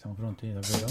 Siamo pronti davvero?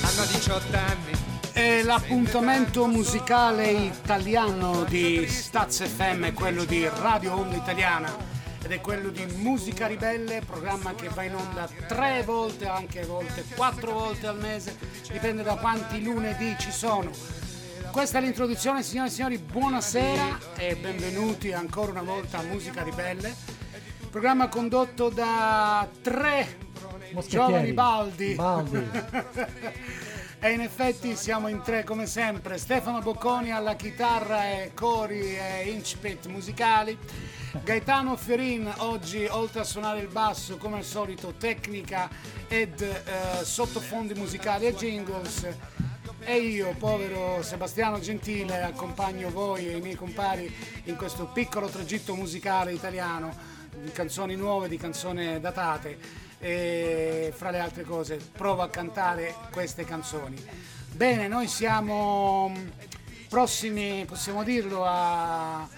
Hanno 18 anni. E l'appuntamento musicale italiano di Staz FM è quello di Radio Onda Italiana ed è quello di Musica Ribelle, programma che va in onda tre volte, anche a volte quattro volte al mese, dipende da quanti lunedì ci sono. Questa è l'introduzione, signore e signori, buonasera e benvenuti ancora una volta a Musica Ribelle, programma condotto da tre giovani baldi. Baldi. E in effetti siamo in tre come sempre, Stefano Bocconi alla chitarra e cori e incipit musicali, Gaetano Fiorin oggi oltre a suonare il basso come al solito tecnica ed eh, sottofondi musicali e jingles e io, povero Sebastiano Gentile, accompagno voi e i miei compari in questo piccolo tragitto musicale italiano di canzoni nuove, di canzoni datate e fra le altre cose provo a cantare queste canzoni. Bene, noi siamo prossimi, possiamo dirlo, a,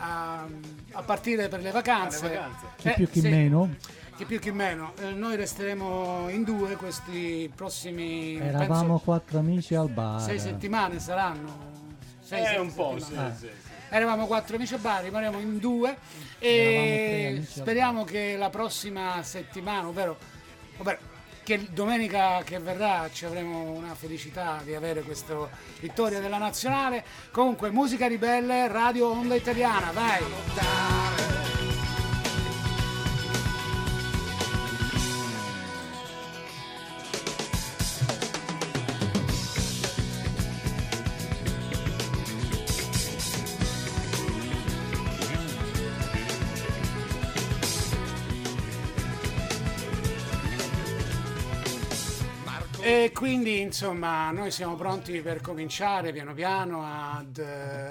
a, a partire per le vacanze. Vacanze. Chi più chi meno. Chi più chi meno. Eh, noi resteremo in due questi prossimi Eravamo penso, quattro amici al bar. sei settimane saranno. Sei, Eh, sette un po', sì, settimane. sì, sì. Eravamo quattro amici a bar, rimaniamo in due e al speriamo che la prossima settimana, ovvero, ovvero che domenica che verrà ci avremo una felicità di avere questa vittoria della nazionale. Comunque, musica ribelle, radio onda italiana, vai! E quindi insomma noi siamo pronti per cominciare piano piano ad,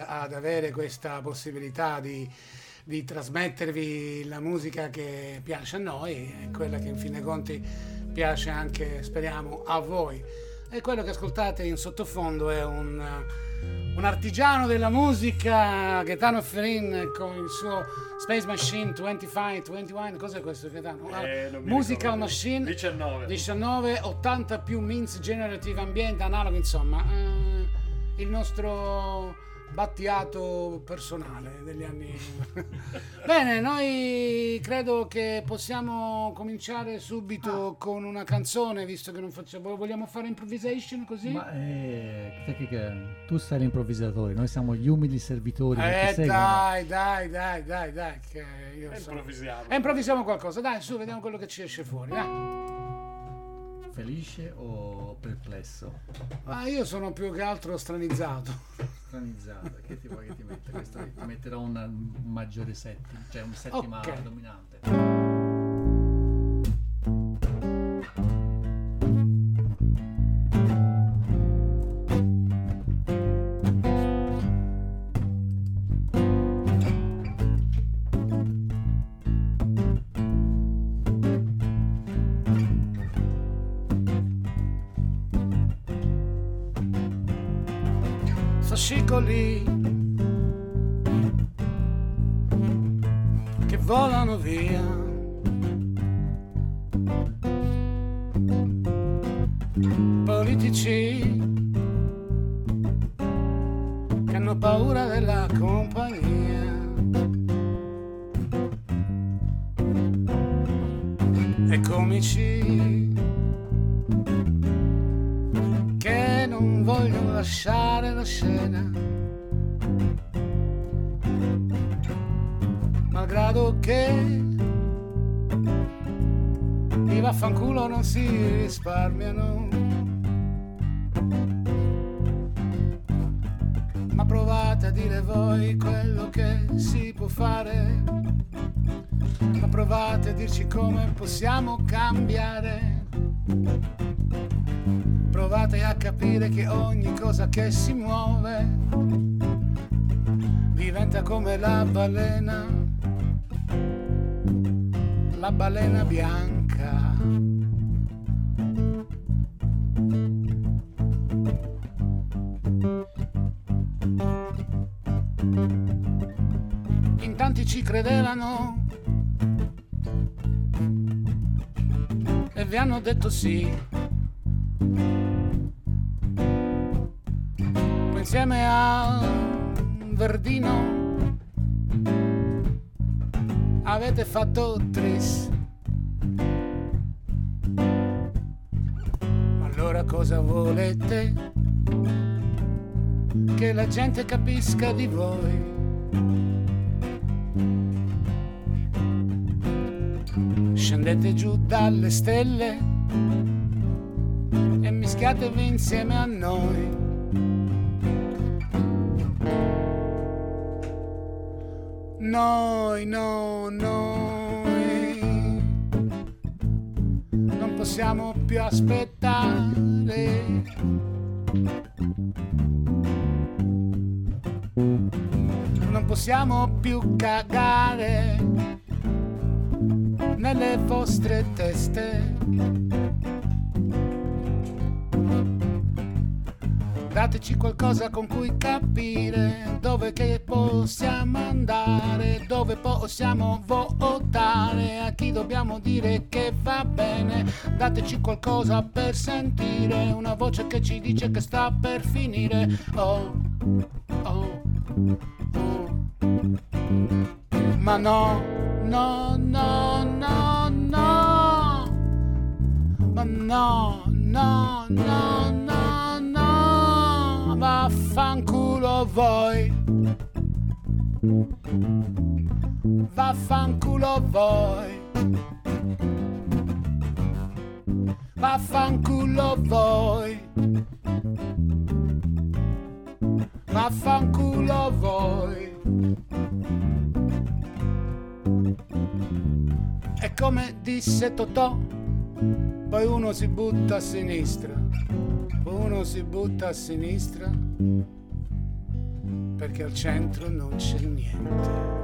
ad avere questa possibilità di, di trasmettervi la musica che piace a noi e quella che in fin dei conti piace anche, speriamo, a voi. E quello che ascoltate in sottofondo è un, un artigiano della musica, Gaetano Ferin, con il suo Space Machine 25, 21, cos'è questo Gaetano? Ah, Eh, mi Musical ricordo. Machine 19. 19, 80 più Means Generative Ambiente, analogo, insomma, eh, il nostro battiato personale degli anni. Bene, noi credo che possiamo cominciare subito con una canzone, visto che non facciamo. Vogliamo fare improvisation così? Ma eh, che- tu sei l'improvvisatore, noi siamo gli umili servitori eh, dai, dai, dai, dai, dai, che io E sono- improvvisiamo. E improvvisiamo qualcosa, dai, su, vediamo quello che ci esce fuori, dai. Felice o perplesso? Ah, io sono più che altro stranizzato. Stranizzato, che ti vuoi che ti metta? Questo ti metterà un, un maggiore settima, cioè un settima Ok. dominante. Fascicoli che volano via. Politici che hanno paura della compagnia. E comici non si risparmiano. Ma provate a dire voi quello che si può fare. Ma provate a dirci come possiamo cambiare. Provate a capire che ogni cosa che si muove diventa come la balena, la balena bianca. Ci credevano e vi hanno detto sì. Insieme a Verdino avete fatto tris. Allora cosa volete? Che la gente capisca di voi. Scendete giù dalle stelle e mischiatevi insieme a noi. Noi, no, noi non possiamo più aspettare. Non possiamo più cagare nelle vostre teste. Dateci qualcosa con cui capire dove che possiamo andare, dove possiamo votare, a chi dobbiamo dire che va bene. Dateci qualcosa per sentire, una voce che ci dice che sta per finire. Oh, oh, oh. Ma no, no, no, no, no. Ma no, no, no, no, no. Vaffanculo voi. Vaffanculo voi. Vaffanculo voi. Vaffanculo voi. Come disse Totò, poi uno si butta a sinistra, poi uno si butta a sinistra perché al centro non c'è niente.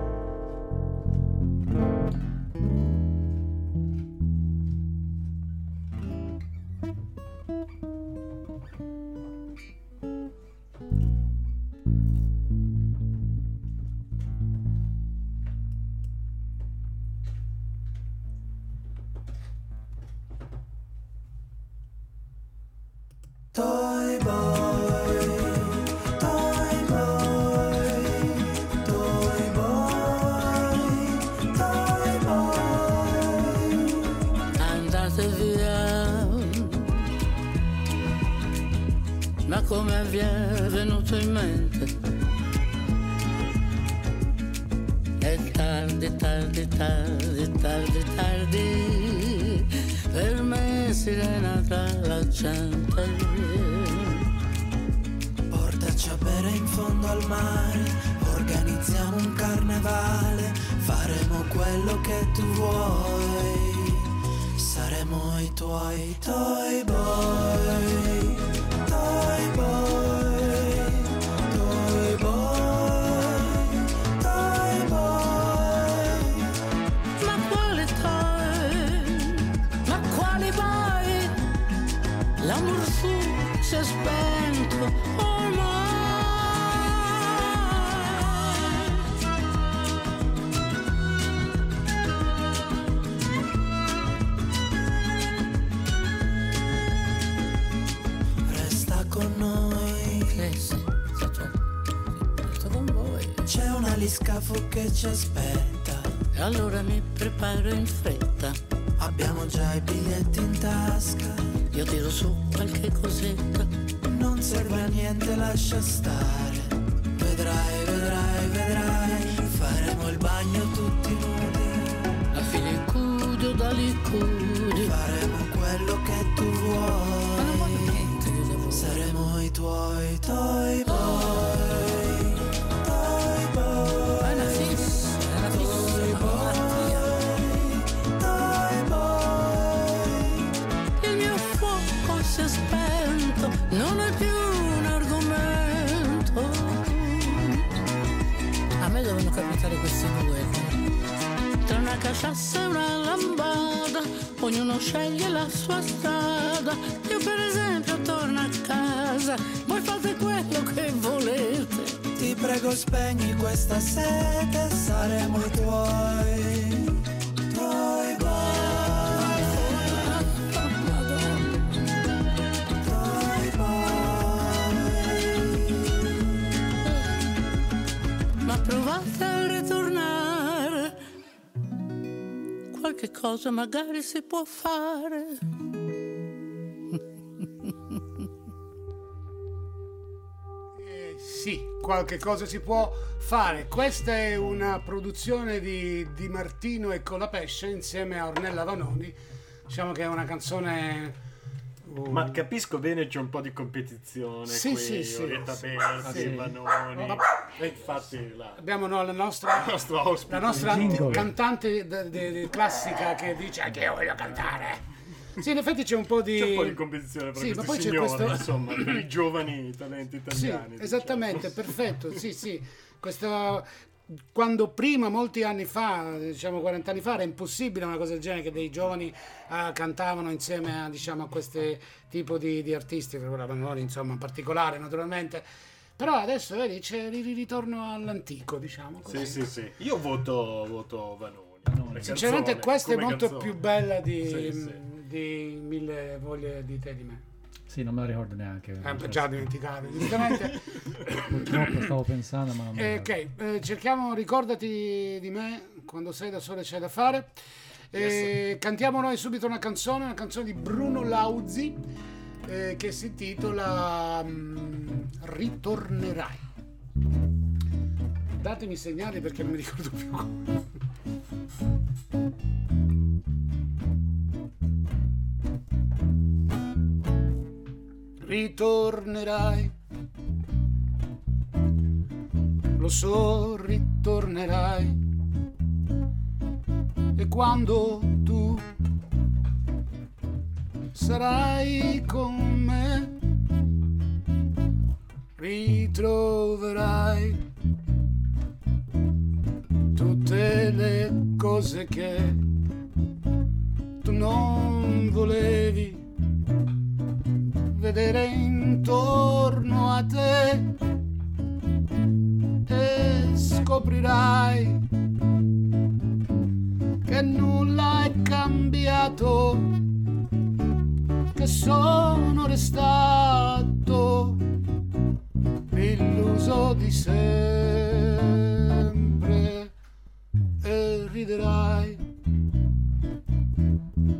Una e una lambada, ognuno sceglie la sua strada. Io per esempio torno a casa, voi fate quello che volete. ti prego spegni questa sete, saremo i tuoi, provate Qualche cosa magari si può fare. Eh, sì, qualche cosa si può fare. Questa è una produzione di, di Martino e Colapesce insieme a Ornella Vanoni. Diciamo che è una canzone. Ma capisco bene c'è un po' di competizione Sì, qui, sì, sì. Orietta Berti, Sì. Vanoni. Ma- E infatti la, abbiamo no, la nostra, ospite. la nostra Il jingle. cantante de- de- de- classica che dice anche io voglio cantare. Sì, in effetti c'è un po' di. C'è un po' di competizione per Sì, ma poi c'è signori, questo- insomma, per i giovani talenti Sì, italiani. diciamo. esattamente, perfetto. Sì, sì. Questo, quando prima, molti anni fa, diciamo 40 anni fa, era impossibile una cosa del genere che dei giovani eh, cantavano insieme a, diciamo, a questo tipo di, di artisti, per quella Vanoni, insomma, in particolare, naturalmente. Però adesso, vedi, c'è il ritorno all'antico, diciamo. così. Sì, sì, sì. Io voto, voto Vanoni. La Sinceramente questa è molto canzone. più bella di, Sì, sì. di Mille voglie di te di me. Sì, non me la ricordo neanche. Eh, già dimenticato, giustamente. Purtroppo stavo pensando, ma non Eh, ok, eh, cerchiamo, ricordati di me, quando sei da sole c'è da fare. Eh, Cantiamo noi subito una canzone, una canzone di Bruno Lauzi eh, che si intitola mm, Ritornerai. Datemi segnali perché non mi ricordo più come. Ritornerai lo so, ritornerai. E quando tu sarai con me, ritroverai tutte le cose che tu non volevi vedere intorno a te e scoprirai che nulla è cambiato, che sono restato illuso di sempre e riderai.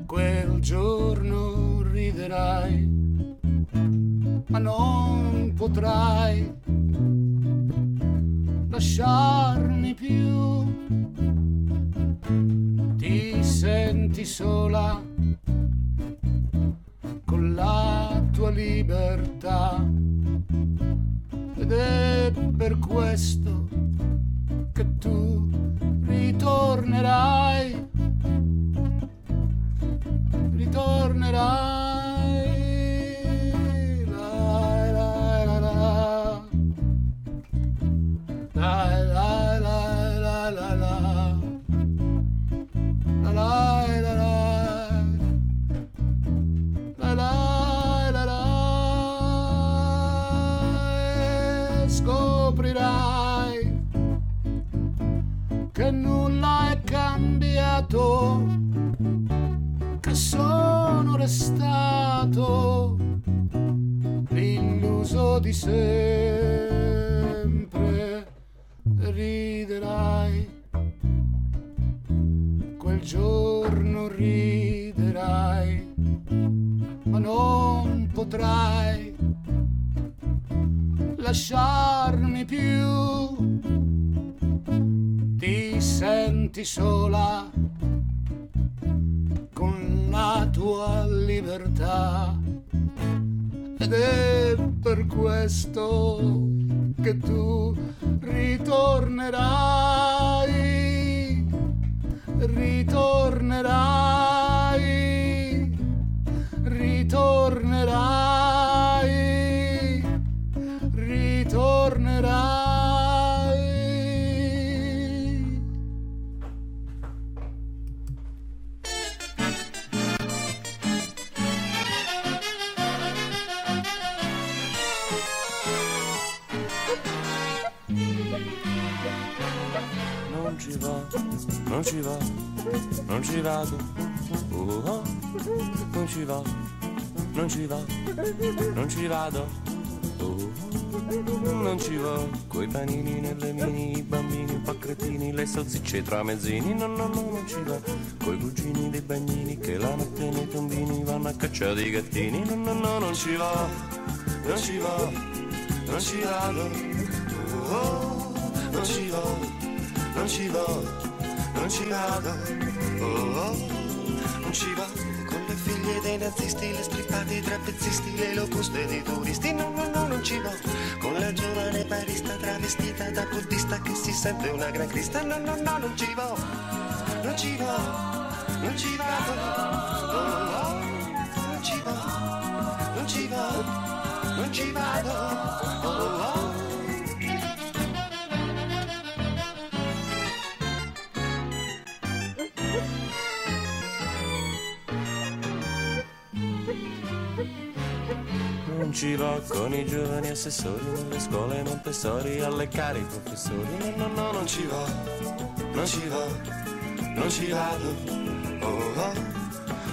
Quel giorno riderai, ma non potrai lasciarmi più. Ti senti sola con la tua libertà ed è per questo che tu ritornerai, ritornerai. Di sempre. Riderai, quel giorno riderai, ma non potrai lasciarmi più. Ti senti sola con la tua libertà ed è per questo che tu ritornerai, ritornerai, ritornerai, ci va, non ci vado, oh, oh, non ci va, non ci va, non ci vado, oh, non ci va, coi panini nelle mini, i bambini un po' cretini, le salsicce tra mezzini, no, no, no, non ci va, coi cugini dei bagnini che la notte nei tombini vanno a cacciare i gattini, no, no, no, non ci va, non ci va, non ci vado, oh, non ci va, non ci va non ci vado, oh, oh, non ci va. Con le figlie dei nazisti, le strippate, i trapezzisti, le locuste dei turisti, no, no, no, non ci va. Con la giovane barista travestita da buddista che si sente una gran crista, no, no, no, non ci va, non ci va, non ci vado, oh, oh, non ci va, non ci va, non ci vado, oh, oh. Ci va con i giovani assessori nelle scuole Montessori alle cari professori. No no no non ci va non ci va non ci vado. Oh, oh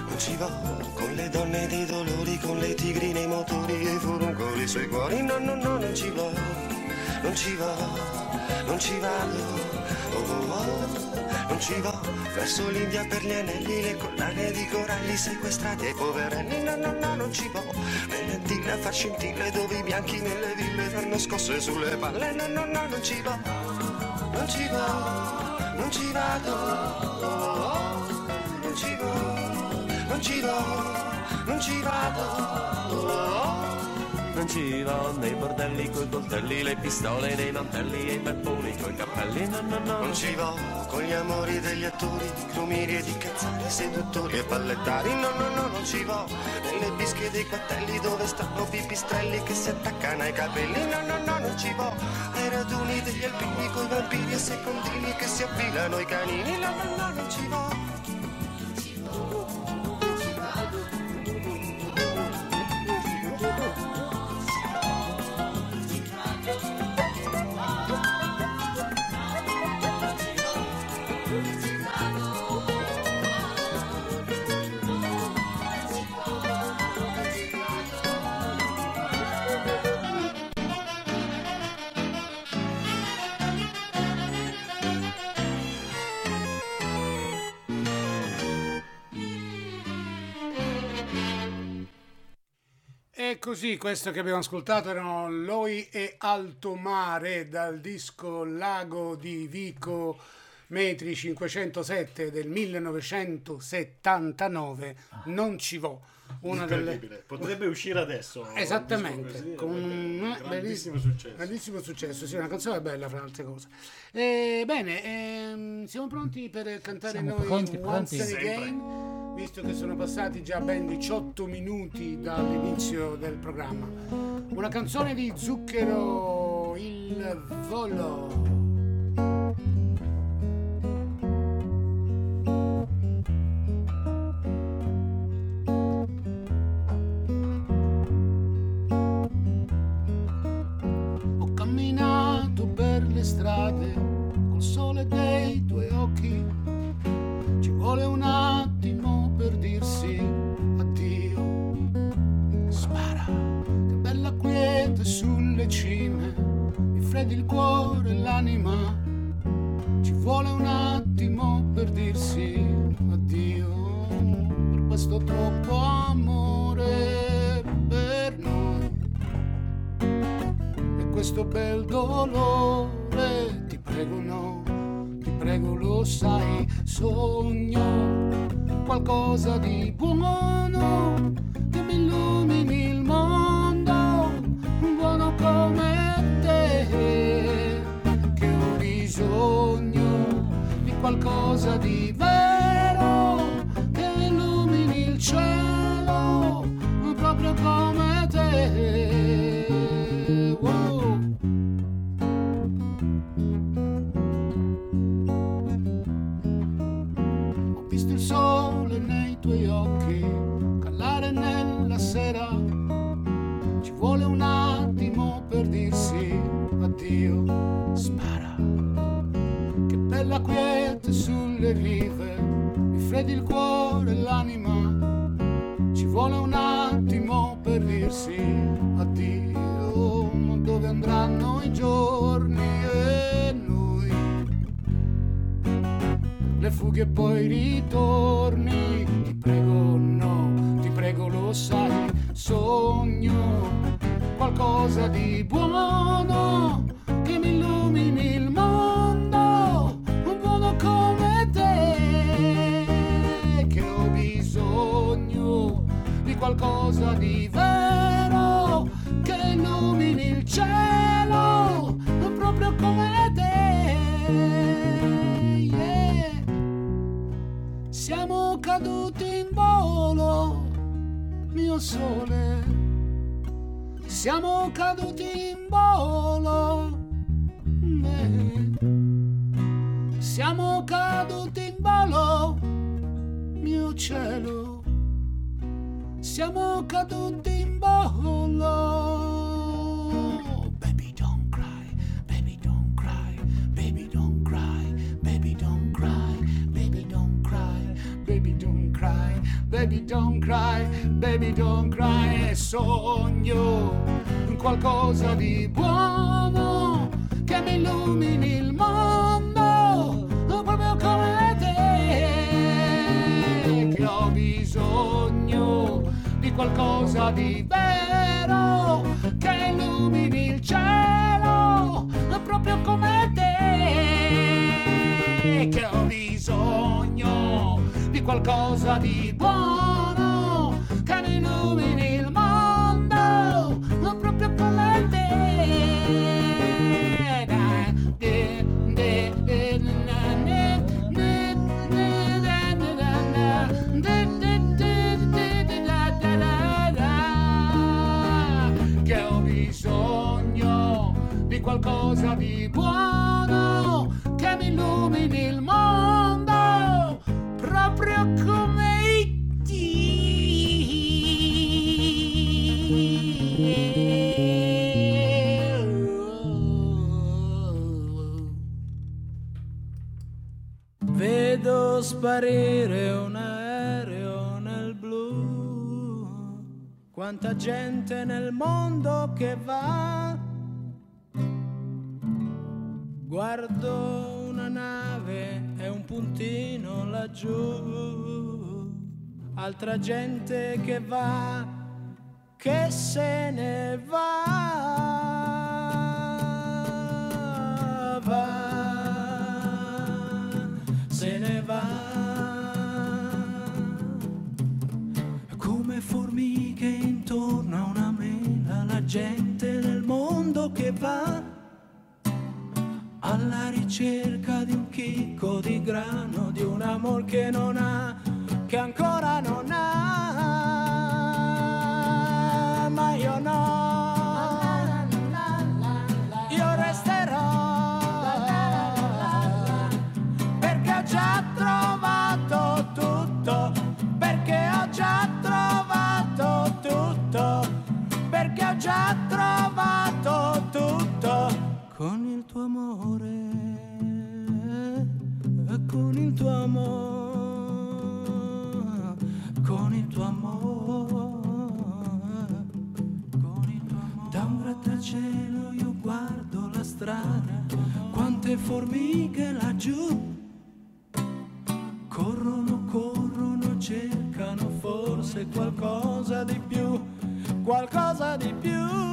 non ci va. Con le donne dei dolori con le tigrine i motori e i furuncoli sui cuori. No no no non ci va non ci va non ci vado. Oh, oh non ci va verso l'India per gli anelli, le collane di coralli sequestrati ai poverelli, no no no non ci va nelle antille a far scintille dove i bianchi nelle ville fanno scosse sulle palle, no no no non ci va, non ci va, non ci vado, oh, oh, non ci va, non ci va, non ci vado, oh, oh. Non ci va nei bordelli coi coltelli, le pistole nei mantelli e i pepponi coi cappelli, no no no. Non ci va con gli amori degli attori, crumiri e di cazzari, seduttori e pallettari, no no no non ci va. Nelle bische dei quattelli dove stanno pipistrelli che si attaccano ai capelli, no no no non ci va. Ai raduni degli alpini coi vampiri e secondini che si affilano ai canini, no no no non ci va così, questo che abbiamo ascoltato erano Loi e Alto Mare dal disco Lago di Vico metri 507 del 1979. Non ci vo. Una delle... Potrebbe uscire adesso. Esattamente, disco con così, un eh, grandissimo successo. grandissimo successo, sì, una canzone bella fra altre cose. Eh, bene, ehm, siamo pronti per cantare Siamo noi pronti, Once pronti. Again, visto che sono passati già ben 18 minuti dall'inizio del programma. Una canzone di Zucchero, il volo. Ho camminato per le strade col sole dei tuoi occhi. Ci vuole un cime. Mi freddi il cuore e l'anima. Ci vuole un attimo per dirsi addio. Per questo troppo amore per noi e questo bel dolore ti prego no ti prego lo sai sogno qualcosa di buono qualcosa di vero che illumini il cielo proprio come te Wow. Ho visto il sole nei tuoi occhi calare nella sera. Ci vuole un attimo per dirsi addio. Spara. Che bella la quiete sulle rive, mi freddi il cuore e l'anima, ci vuole un attimo per dirsi addio, ma dove andranno i giorni e noi? Le fughe e poi ritorni, ti prego no, ti prego lo sai, sogno qualcosa di buono che mi illumini Siamo caduti in volo. Baby don't cry, baby don't cry, baby don't cry, baby don't cry, baby don't cry, baby don't cry, baby don't cry, baby don't cry. E sogno. Qualcosa di buono che mi illumini qualcosa di vero che illumini il cielo, proprio come te, che ho bisogno di qualcosa di buono qualcosa di buono che mi illumini il mondo proprio come Dio. Vedo sparire un aereo nel blu. Quanta gente nel mondo che va. Guardo una nave e un puntino laggiù. Altra gente che va, che se ne va. Va, se ne va. Come formiche intorno a una mela, la gente nel mondo che va alla ricerca di un chicco di grano, di un amor che non ha, che ancora non ha. Tuo amore, con il tuo amore, con il tuo amore, con il tuo amore. Da un grattacielo io guardo la strada, quante formiche laggiù. Corrono, corrono, cercano forse qualcosa di più, qualcosa di più.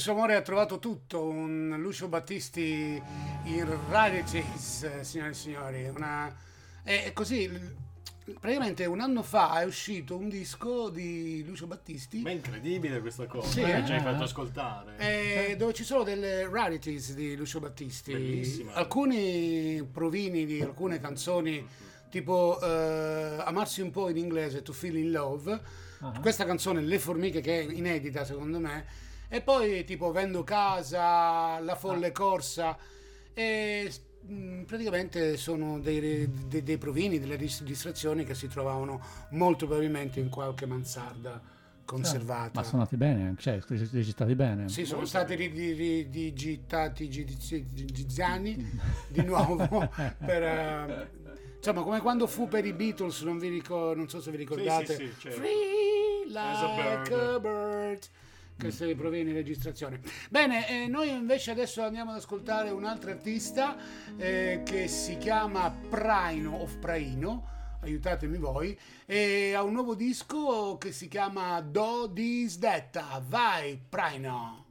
Suo amore ha trovato tutto, un Lucio Battisti in rarities, signore e signori. Una... È così, praticamente un anno fa è uscito un disco di Lucio Battisti Ma è incredibile questa cosa. Sì, eh, ci hai fatto ascoltare. eh, dove ci sono delle rarities di Lucio Battisti, Bellissima. alcuni provini di alcune canzoni, tipo eh, Amarsi un po' in inglese, To Feel in Love, questa canzone Le formiche che è inedita secondo me, e poi tipo Vendo casa, La folle corsa, e mh, praticamente sono dei, dei- dei provini, delle dis- distrazioni che si trovavano molto probabilmente in qualche mansarda conservata. Ma suonati bene, anche, cioè recitati bene. Sì, sono stati ri- ri- ri- digitati giudizi- giudiziani di nuovo per, eh, insomma come quando fu per i Beatles non, vi ricor- non so se vi ricordate sì, certo. Free As a like bird. a bird queste proveni di registrazione. Bene eh, noi invece adesso andiamo ad ascoltare un altro artista eh, che si chiama Praino of Praino aiutatemi voi e ha un nuovo disco che si chiama Do Dis Detta vai Praino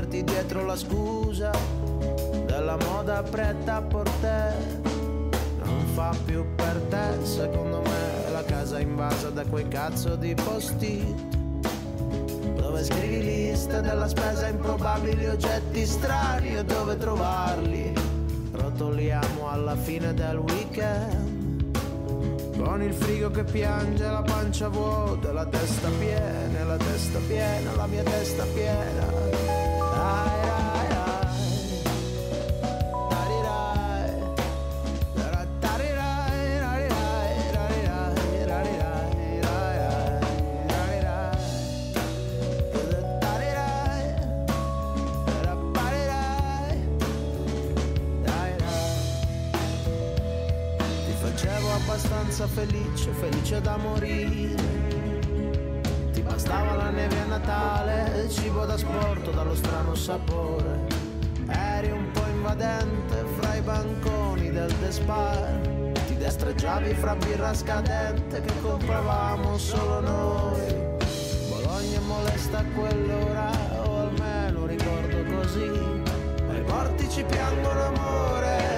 nasconderti dietro la scusa della moda preta a portè. Non fa più per te, secondo me, la casa invasa da quei cazzo di posti dove scrivi liste della spesa improbabili oggetti strani e dove trovarli? Rotoliamo alla fine del weekend. Con il frigo che piange la pancia vuota la testa piena la testa piena la mia testa piena morire. Ti bastava la neve a Natale, il cibo da sporto dallo strano sapore. Eri un po' invadente fra i banconi del Despar. Ti destreggiavi fra birra scadente che compravamo solo noi. Bologna molesta a quell'ora, o almeno ricordo così. Ai portici piangono amore,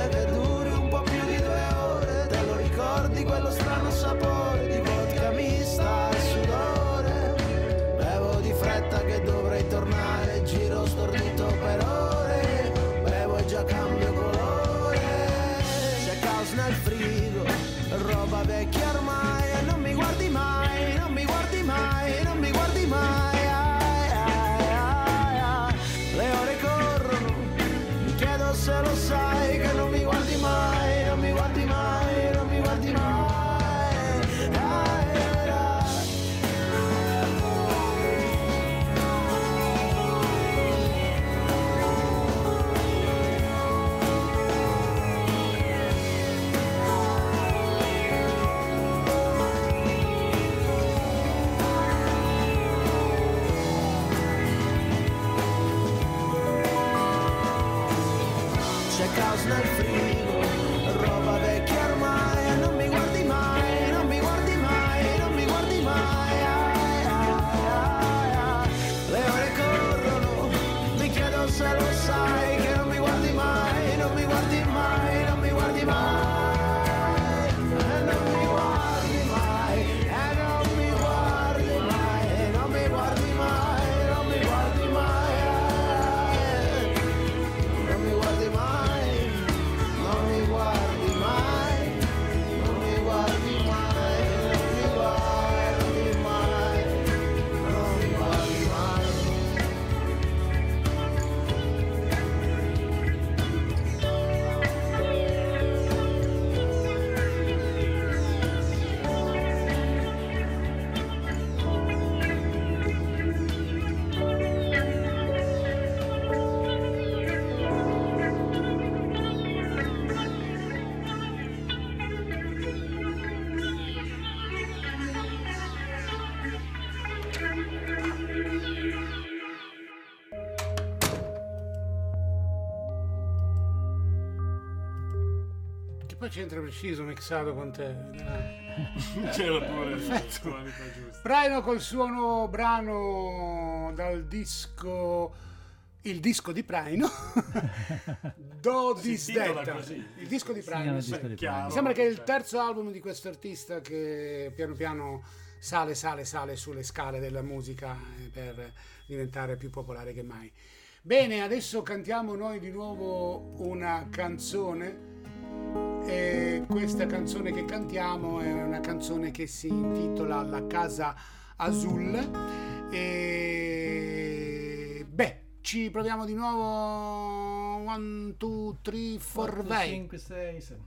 poi c'entra preciso mixato con te. C'era pure la qualità giusta. Brian col suo nuovo brano dal disco il disco di Praino Do così. il disco di sì. Praino. mi sembra che è il terzo album di questo artista che piano piano sale sale sale sulle scale della musica eh, per diventare più popolare che mai bene adesso cantiamo noi di nuovo una canzone e questa canzone che cantiamo è una canzone che si intitola La Casa Azul. E beh ci proviamo di nuovo. 1 2 3 4 vai. 5, 6, 7.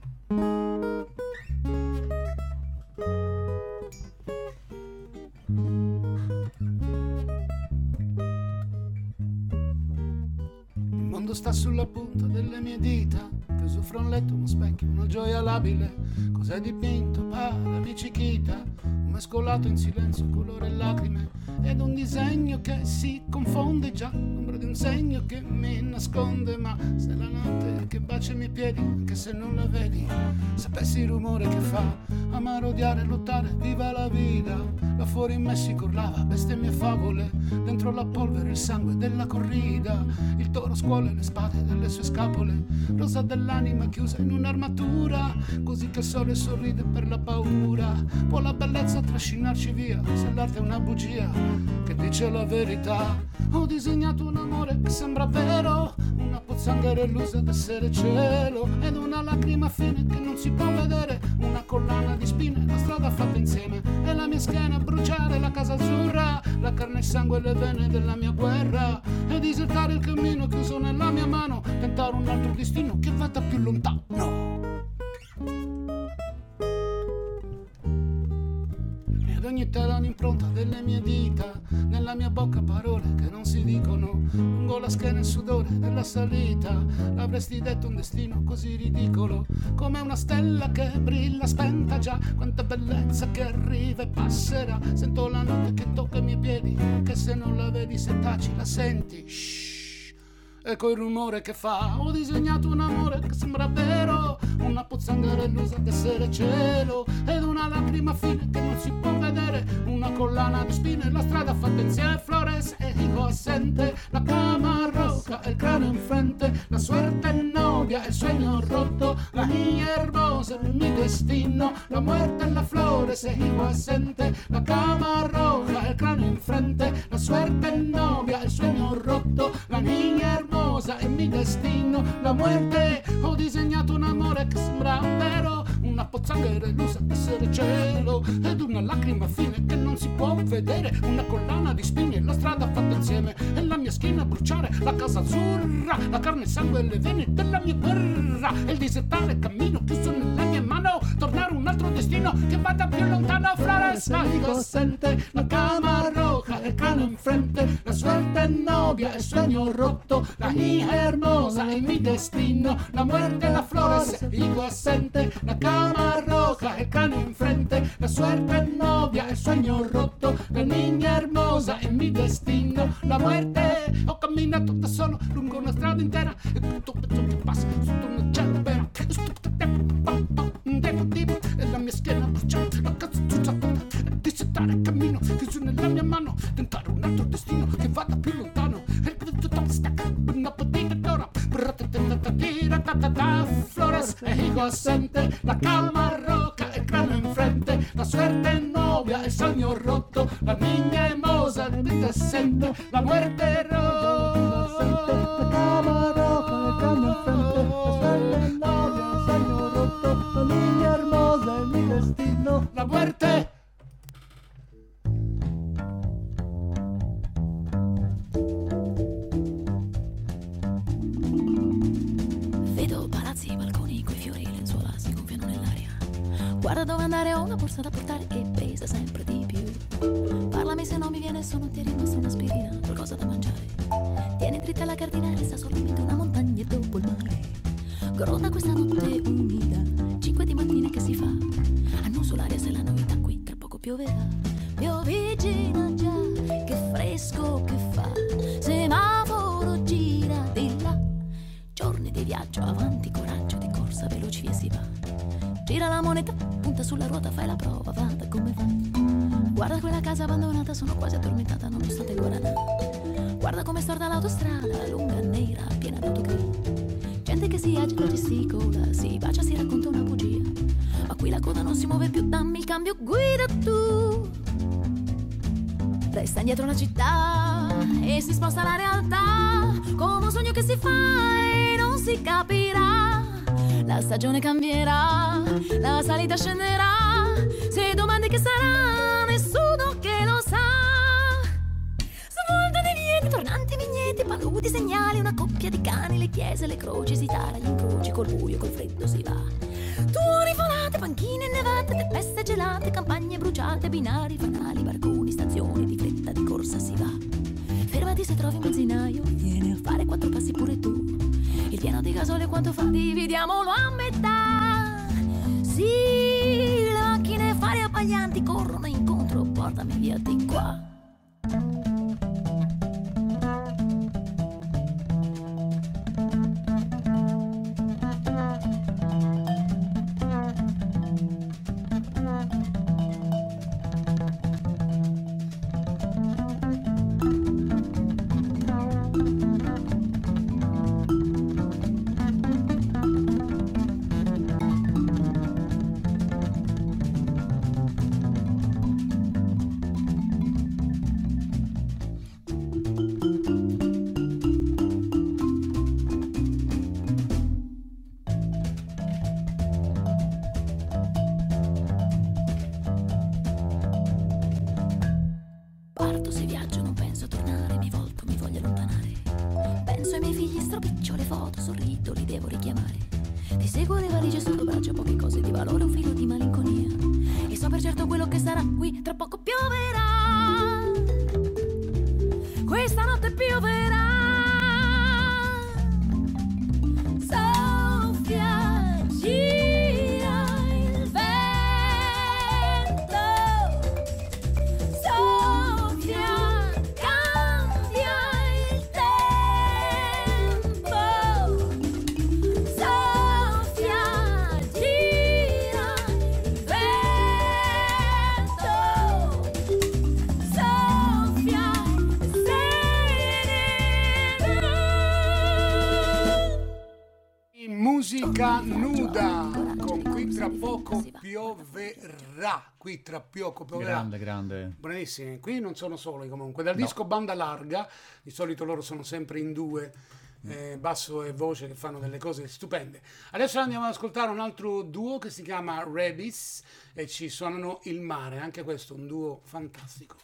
Il mondo sta sulla punta delle mie dita. Chiuso fra un letto, uno specchio, una gioia labile. Cos'è dipinto? Para, Cichita Un mescolato in silenzio, colore e lacrime. Ed un disegno che si confonde già. L'ombra di un segno che mi nasconde. Ma se la notte che bacia i miei piedi Anche se non la vedi Sapessi il rumore che fa Amare, odiare, lottare, viva la vita. Là fuori in Messico urlava bestemmie favole. Dentro la polvere il sangue della corrida. Il toro scuole le spade delle sue scapole Rosa dell'anima chiusa in un'armatura Così che il sole sorride per la paura. Può la bellezza trascinarci via Se l'arte è una bugia che dice la verità. Ho disegnato un amore che sembra vero Una pozzanghera illusa d'essere cielo Ed una lacrima fine che non si può vedere Una collana di spine, la strada fatta insieme E la mia schiena bruciare, la casa azzurra La carne, il sangue e le vene della mia guerra E disertare il cammino chiuso nella mia mano Tentare un altro destino che vada più lontano. Ed ogni tela un'impronta delle mie dita Nella mia bocca parole che non si dicono Lungo la schiena il sudore della salita L'avresti detto un destino così ridicolo Come una stella che brilla spenta già Quanta bellezza che arriva e passerà Sento la notte che tocca i miei piedi Anche se non la vedi se taci la senti. Shh. Ecco il rumore che fa, ho disegnato un amore che sembra vero, una pozzanghera illusa d'essere cielo, ed una lacrima fine che non si può vedere, una collana di spine, la strada fatta insieme, Flores e Higo assente, la cama roca e il cranio in frente, la suerte è novia, il sogno rotto, la niña hermosa, il mio destino, la muerte e la Flores e Higo assente, la cama roja e il cranio in frente, la suerte è novia, il sogno rotto, la niña hermosa e mi destino, la muerte. Ho disegnato un amore che sembra vero, una pozzanghera illusa d'essere cielo, ed una lacrima fine che non si può vedere, una collana di spine, la strada fatta insieme, e la mia schiena bruciare, la casa azzurra, la carne, il sangue e le vene della mia guerra, e il disertare il cammino chiuso nella mia mano, tornare un altro destino che vada più lontano, Flores Mágico sente la cama roja, il cane in frente, la suerte è novia, il sogno rotto, la niña hermosa e mi destino, la muerte, la flores, dico assente, la cama roja, il cane in frente, la suerte è novia, il sogno rotto, la niña hermosa e mi destino, la muerte, ho camminato da solo lungo una strada intera e tutto pezzo che passa sotto una celebera, e la mia schiena dissettare il cammino, chiuso nella mia mano, tentare un altro destino. Che vada più lontano, e tutto stacca, una petita d'ora, Flores e Higo assente, la calma roca e il cranio in frente, la suerte è novia, il sogno rotto, la niña hermosa, il vita assente, la muerte roja, la calma roca, il cranio in frente, la suerte è novia, il sogno rotto, la niña hermosa, il mio destino, la muerte. Guarda dove andare, ho una borsa da portare che pesa sempre di più. Parlami se non mi viene sonno, ti è rimasta un'aspirina, qualcosa da mangiare. Tieni dritta la cardinale, sta solamente una montagna e dopo il mare. Gronda questa notte umida, cinque di mattina che si fa. Annuso l'aria se la novità qui tra poco pioverà. Piovigina già, che fresco che fa. Semaforo gira di là. Giorni di viaggio, avanti, coraggio, di corsa, veloci e si va. la moneta, punta sulla ruota, fai la prova, vada come va. Guarda quella casa abbandonata, sono quasi addormentata nonostante guaranà. Guarda come storta l'autostrada, lunga, nera, piena d'autogrill. Gente che si agita, gesticola, si bacia, si racconta una bugia. Ma qui la coda non si muove più, dammi il cambio, guida tu. Resta indietro la città e si sposta la realtà come un sogno che si fa e non si capirà. La stagione cambierà, la salita scenderà. Se domandi che sarà, nessuno che lo sa. Svolta dei vieti, tornanti vigneti, paludi, segnali, una coppia di cani, le chiese, le croci, si tara gli incroci, col buio, col freddo si va. Tuoni volate, panchine innevate, tempeste gelate, campagne bruciate, binari, fanali, barconi, stazioni, di fretta, di corsa si va. Fermati se trovi un benzinaio, vieni a fare quattro passi pure tu. Il piano di gasolio quanto fa? Dividiamolo a metà. Sì, le macchine fari abbaglianti corrono incontro, portami via di qua. Sarà qui tra poco pioverà Grande, grande. Buonissimi, qui non sono soli comunque. Dal No. disco Banda Larga, di solito loro sono sempre in due, eh, basso e voce, che fanno delle cose stupende. Adesso andiamo ad ascoltare un altro duo che si chiama Rebis e ci suonano Il Mare, anche questo un duo fantastico.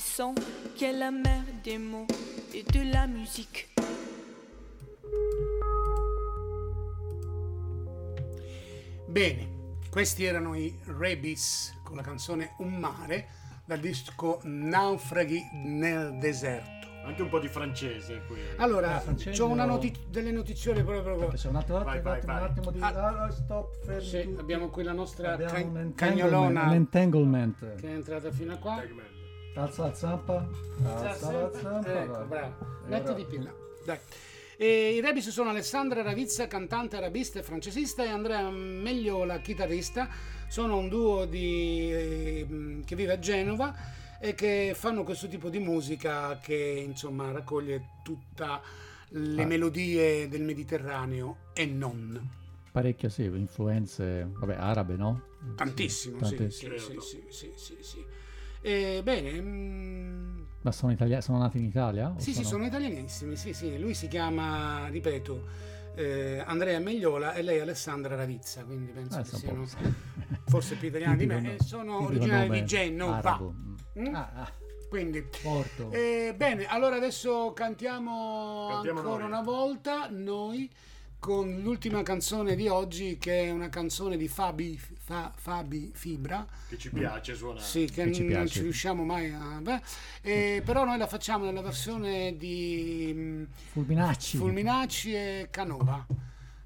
Des sons, qu'est la mère des mots et de la musique. Bene, questi erano i Rebis con la canzone Un mare dal disco Naufraghi nel deserto. Anche un po' di francese qui. Allora, Ah, francese ho noti- delle notizie proprio, proprio. C'è un attimo, Vai, un vai, attimo, vai. un attimo di... Ah. Ah, stop, fermi Sì, abbiamo qui la nostra Abbiamo ca- un entanglement, cagnolona un entanglement. che è entrata fino a qua. Segment. Alza la zampa. Alza la zampa. Ecco, bravo. Mettiti ora- più. Dai. E I Rebis sono Alessandra Ravizza, cantante arabista e francesista, e Andrea Megliola, chitarrista. Sono un duo di, eh, che vive a Genova e che fanno questo tipo di musica che insomma raccoglie tutte le Ah. melodie del Mediterraneo e non. Parecchie sì, influenze, vabbè, arabe, no? Tantissimo, Sì, sì, sì, sì, sì, sì, sì. E, bene, mm, Ma sono, italiani, sono nati in Italia? o Sì, sì, sono italianissimi, sì, sì. Lui si chiama, ripeto, eh, Andrea Megliola e lei Alessandra Ravizza, quindi penso Ah, che sono siano forse più italiani di me. Tipico E sono originari di Genova. Mm? Ah, ah, Quindi, Porto. eh, bene, allora adesso cantiamo, Cantiamo ancora noi. una volta noi con l'ultima canzone di oggi che è una canzone di Fabi, Fa- Fabi Fibra. Che ci piace suonare. Sì, che, Che ci non ci riusciamo mai a... beh, eh, però noi la facciamo nella versione di mm, Fulminacci. Fulminacci e Canova.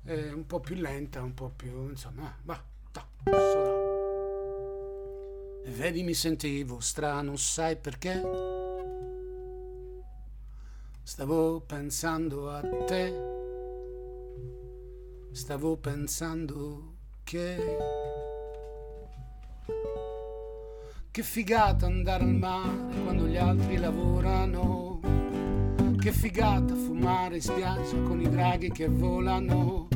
Eh, un po' più lenta, un po' più... insomma, eh, va, ta, sola. E vedi mi sentivo strano, sai perché? Stavo pensando a te. Stavo pensando che... Che figata andare al mare quando gli altri lavorano. Che figata fumare in spiaggia con i draghi che volano.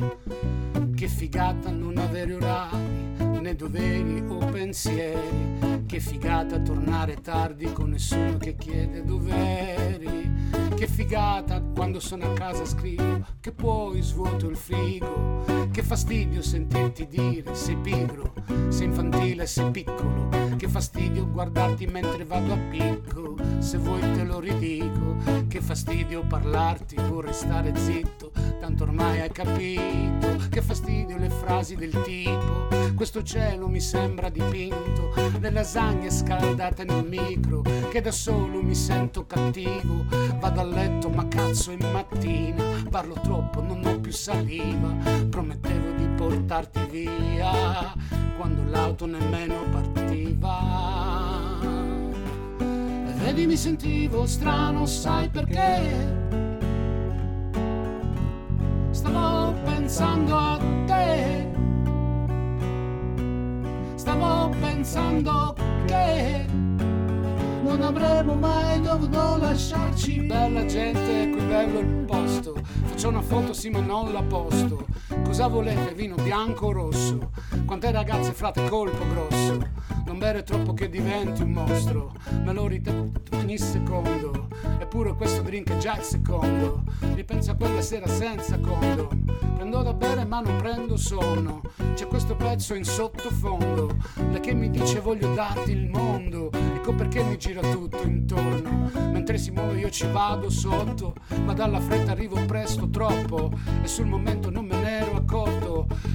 Che figata non avere orari, né doveri o pensieri. Che figata tornare tardi con nessuno che chiede doveri. Che figata quando sono a casa scrivo che poi svuoto il frigo. Che fastidio sentirti dire sei pigro, sei infantile, sei piccolo. Che fastidio guardarti mentre vado a picco. Se vuoi te lo ridico. Che fastidio parlarti, vorrei stare zitto. Tanto ormai hai capito. Che fastidio le frasi del tipo. Questo cielo mi sembra dipinto. Le lasagne scaldate nel micro. Che da solo mi sento cattivo. Vado a letto ma cazzo in mattina. Parlo troppo, non ho più saliva. Promettevo di portarti via. Quando l'auto nemmeno partiva. E vedi mi sentivo strano, sai perché? Stavo pensando a te. Stavo pensando che non avremmo mai dovuto lasciarci. Bella gente, qui bello il posto. Faccio una foto, sì, ma non la posto. Cosa volete, vino bianco o rosso? Quante ragazze frate colpo grosso? Non bere troppo che diventi un mostro. Me lo ritengo ogni secondo. Eppure questo drink è già il secondo. Ripenso a quella sera senza condo. Prendo da bere ma non prendo sonno. C'è questo pezzo in sottofondo. Lei che mi dice voglio darti il mondo. Ecco perché mi gira tutto intorno. Mentre si muove io ci vado sotto. Ma dalla fretta arrivo presto troppo. E sul momento non me ne ero accorto.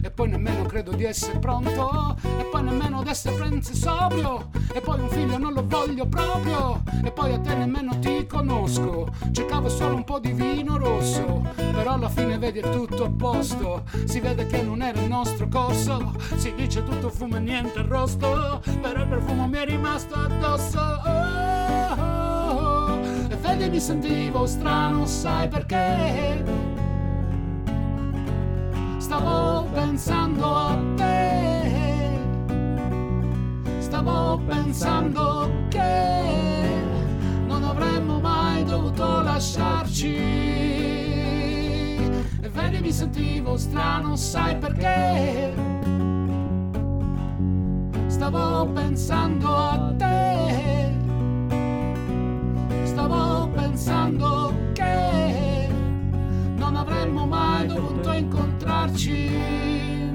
E poi nemmeno credo di essere pronto. E poi nemmeno ad essere prenze sobrio. E poi un figlio non lo voglio proprio. E poi a te nemmeno ti conosco. Cercavo solo un po' di vino rosso. Però alla fine vedi è tutto a posto. Si vede che non era il nostro corso. Si dice tutto fumo e niente arrosto. Però il profumo mi è rimasto addosso. Oh, oh, oh. E vedi mi sentivo strano, sai perché? Stavo pensando a te. Stavo pensando che non avremmo mai dovuto lasciarci. E vedi mi sentivo strano, sai perché? Stavo pensando a te. Stavo pensando che avremmo mai dovuto incontrarci.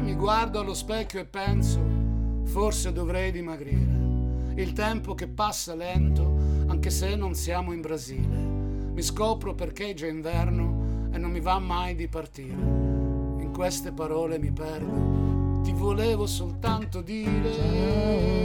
Mi guardo allo specchio e penso, forse dovrei dimagrire. Il tempo che passa lento, anche se non siamo in Brasile. Mi scopro perché è già inverno e non mi va mai di partire. In queste parole mi perdo, ti volevo soltanto dire.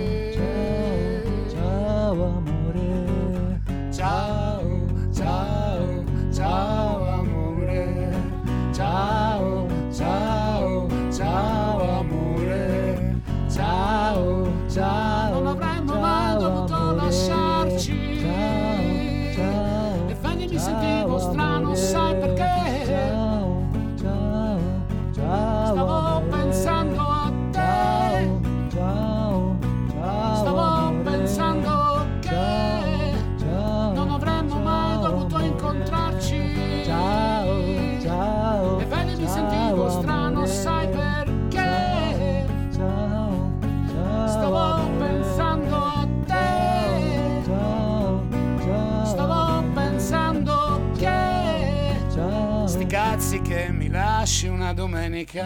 Domenica.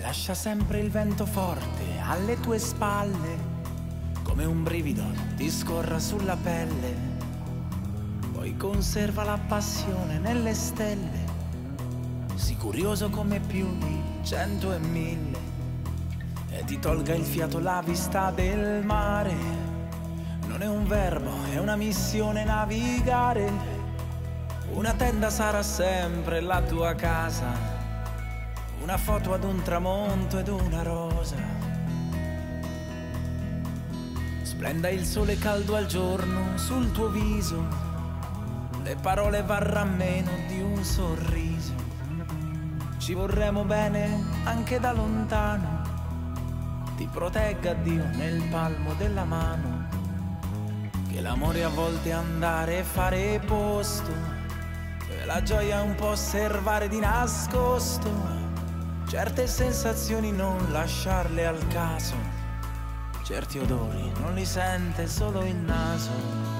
Lascia sempre il vento forte alle tue spalle, come un brivido ti scorra sulla pelle. Poi conserva la passione nelle stelle, sii curioso come più di cento e mille, ti tolga il fiato la vista del mare. Non è un verbo, è una missione navigare. Una tenda sarà sempre la tua casa una foto ad un tramonto ed una rosa. Splenda il sole caldo al giorno sul tuo viso, le parole varranno meno di un sorriso. Ci vorremmo bene anche da lontano, ti protegga Dio nel palmo della mano, che l'amore a volte andare e fare posto, e la gioia un po' osservare di nascosto. Certe sensazioni non lasciarle al caso, certi odori non li sente solo il naso.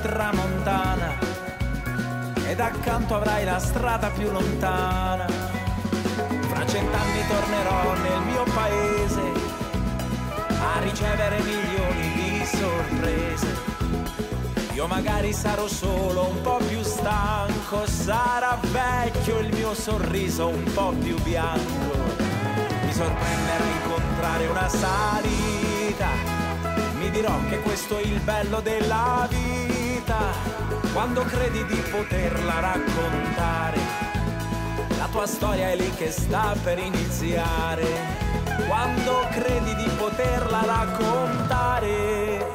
Tramontana ed accanto avrai la strada più lontana. Fra cent'anni tornerò nel mio paese a ricevere milioni di sorprese. Io magari sarò solo un po' più stanco, sarà vecchio il mio sorriso un po' più bianco mi sorprenderà incontrare una salita. Mi dirò che questo è il bello della vita. Quando credi di poterla raccontare, la tua storia è lì che sta per iniziare. Quando credi di poterla raccontare,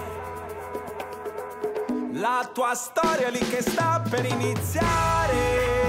la tua storia è lì che sta per iniziare.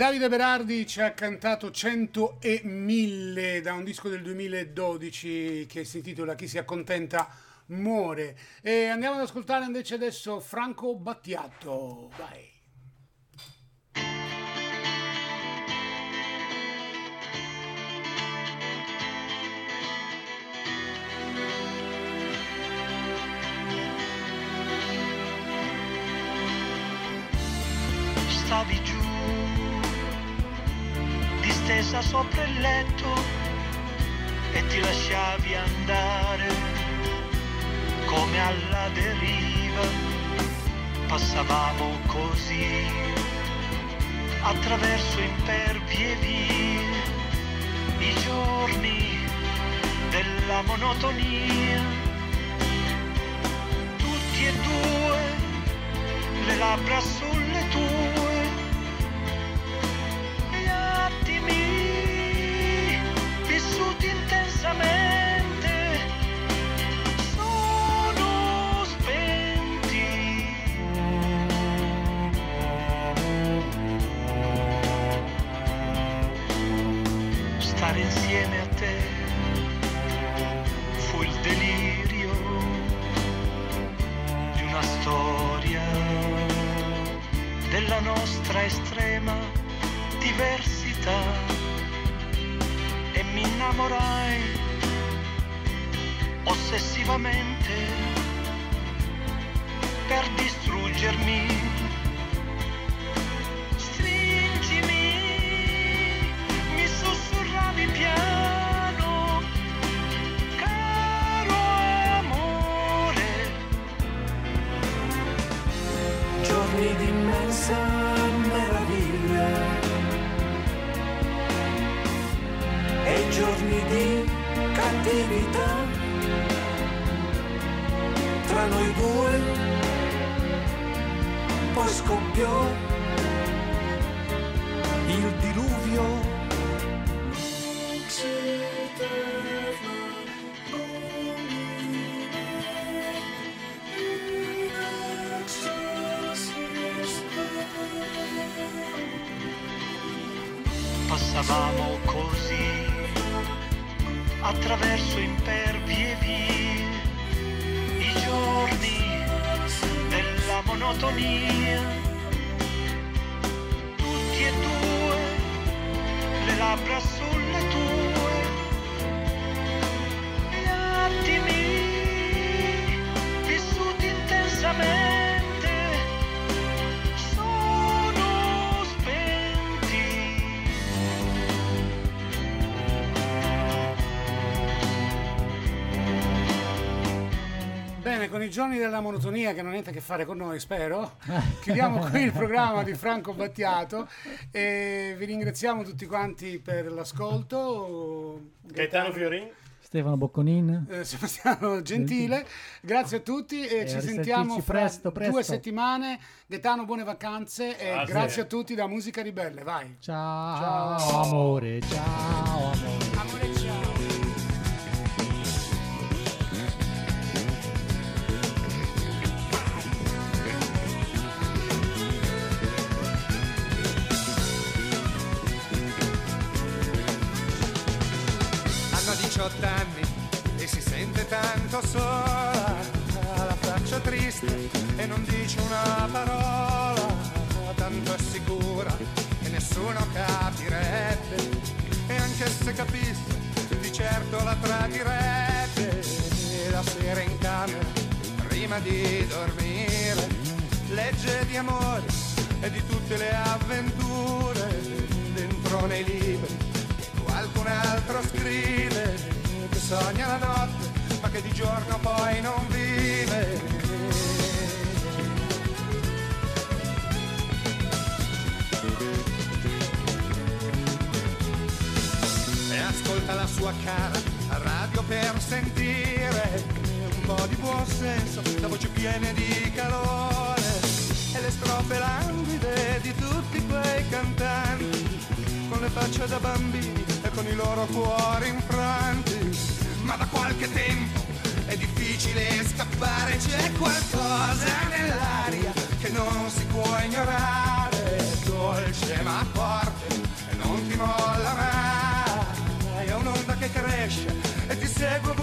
Davide Berardi ci ha cantato 100 e 1000 da un disco del 2012 che si intitola Chi si accontenta muore. E andiamo ad ascoltare invece adesso Franco Battiato. Vai. stavi giù, distesa sopra il letto e ti lasciavi andare come alla deriva. Passavamo così attraverso impervi e vie i giorni della monotonia. Tutti e due le labbra sulle insieme a te fu il delirio di una storia della nostra estrema diversità e mi innamorai ossessivamente per distruggermi. Cattività tra noi due poi scoppiò il diluvio. Passavamo così attraverso impervi e vie i giorni della monotonia. Tutti e due le labbra Bene, con i giorni della monotonia che non ha niente a che fare con noi, spero, chiudiamo qui il programma di Franco Battiato e vi ringraziamo tutti quanti per l'ascolto. Gaetano Fiorin. Stefano Bocconin. Eh, Sebastiano Gentile, grazie a tutti e, E ci a sentiamo fra presto, presto. due settimane. Gaetano, buone vacanze e Grazie. grazie a tutti da Musica Ribelle, vai. Ciao, Ciao. amore, ciao amore. Amore, ciao. 18 anni e si sente tanto sola, ha la faccia triste e non dice una parola, tanto è sicura che nessuno capirebbe e anche se capisse di certo la tradirebbe la sera in camera prima di dormire legge di amore e di tutte le avventure dentro nei libri altro scrive che sogna la notte ma che di giorno poi non vive. E ascolta la sua cara a radio per sentire un po' di buon senso la voce piena di calore le strofe languide di tutti quei cantanti, con le facce da bambini e con i loro cuori infranti. Ma da qualche tempo è difficile scappare, c'è qualcosa nell'aria che non si può ignorare, dolce ma forte e non ti molla mai, è un'onda che cresce e ti segue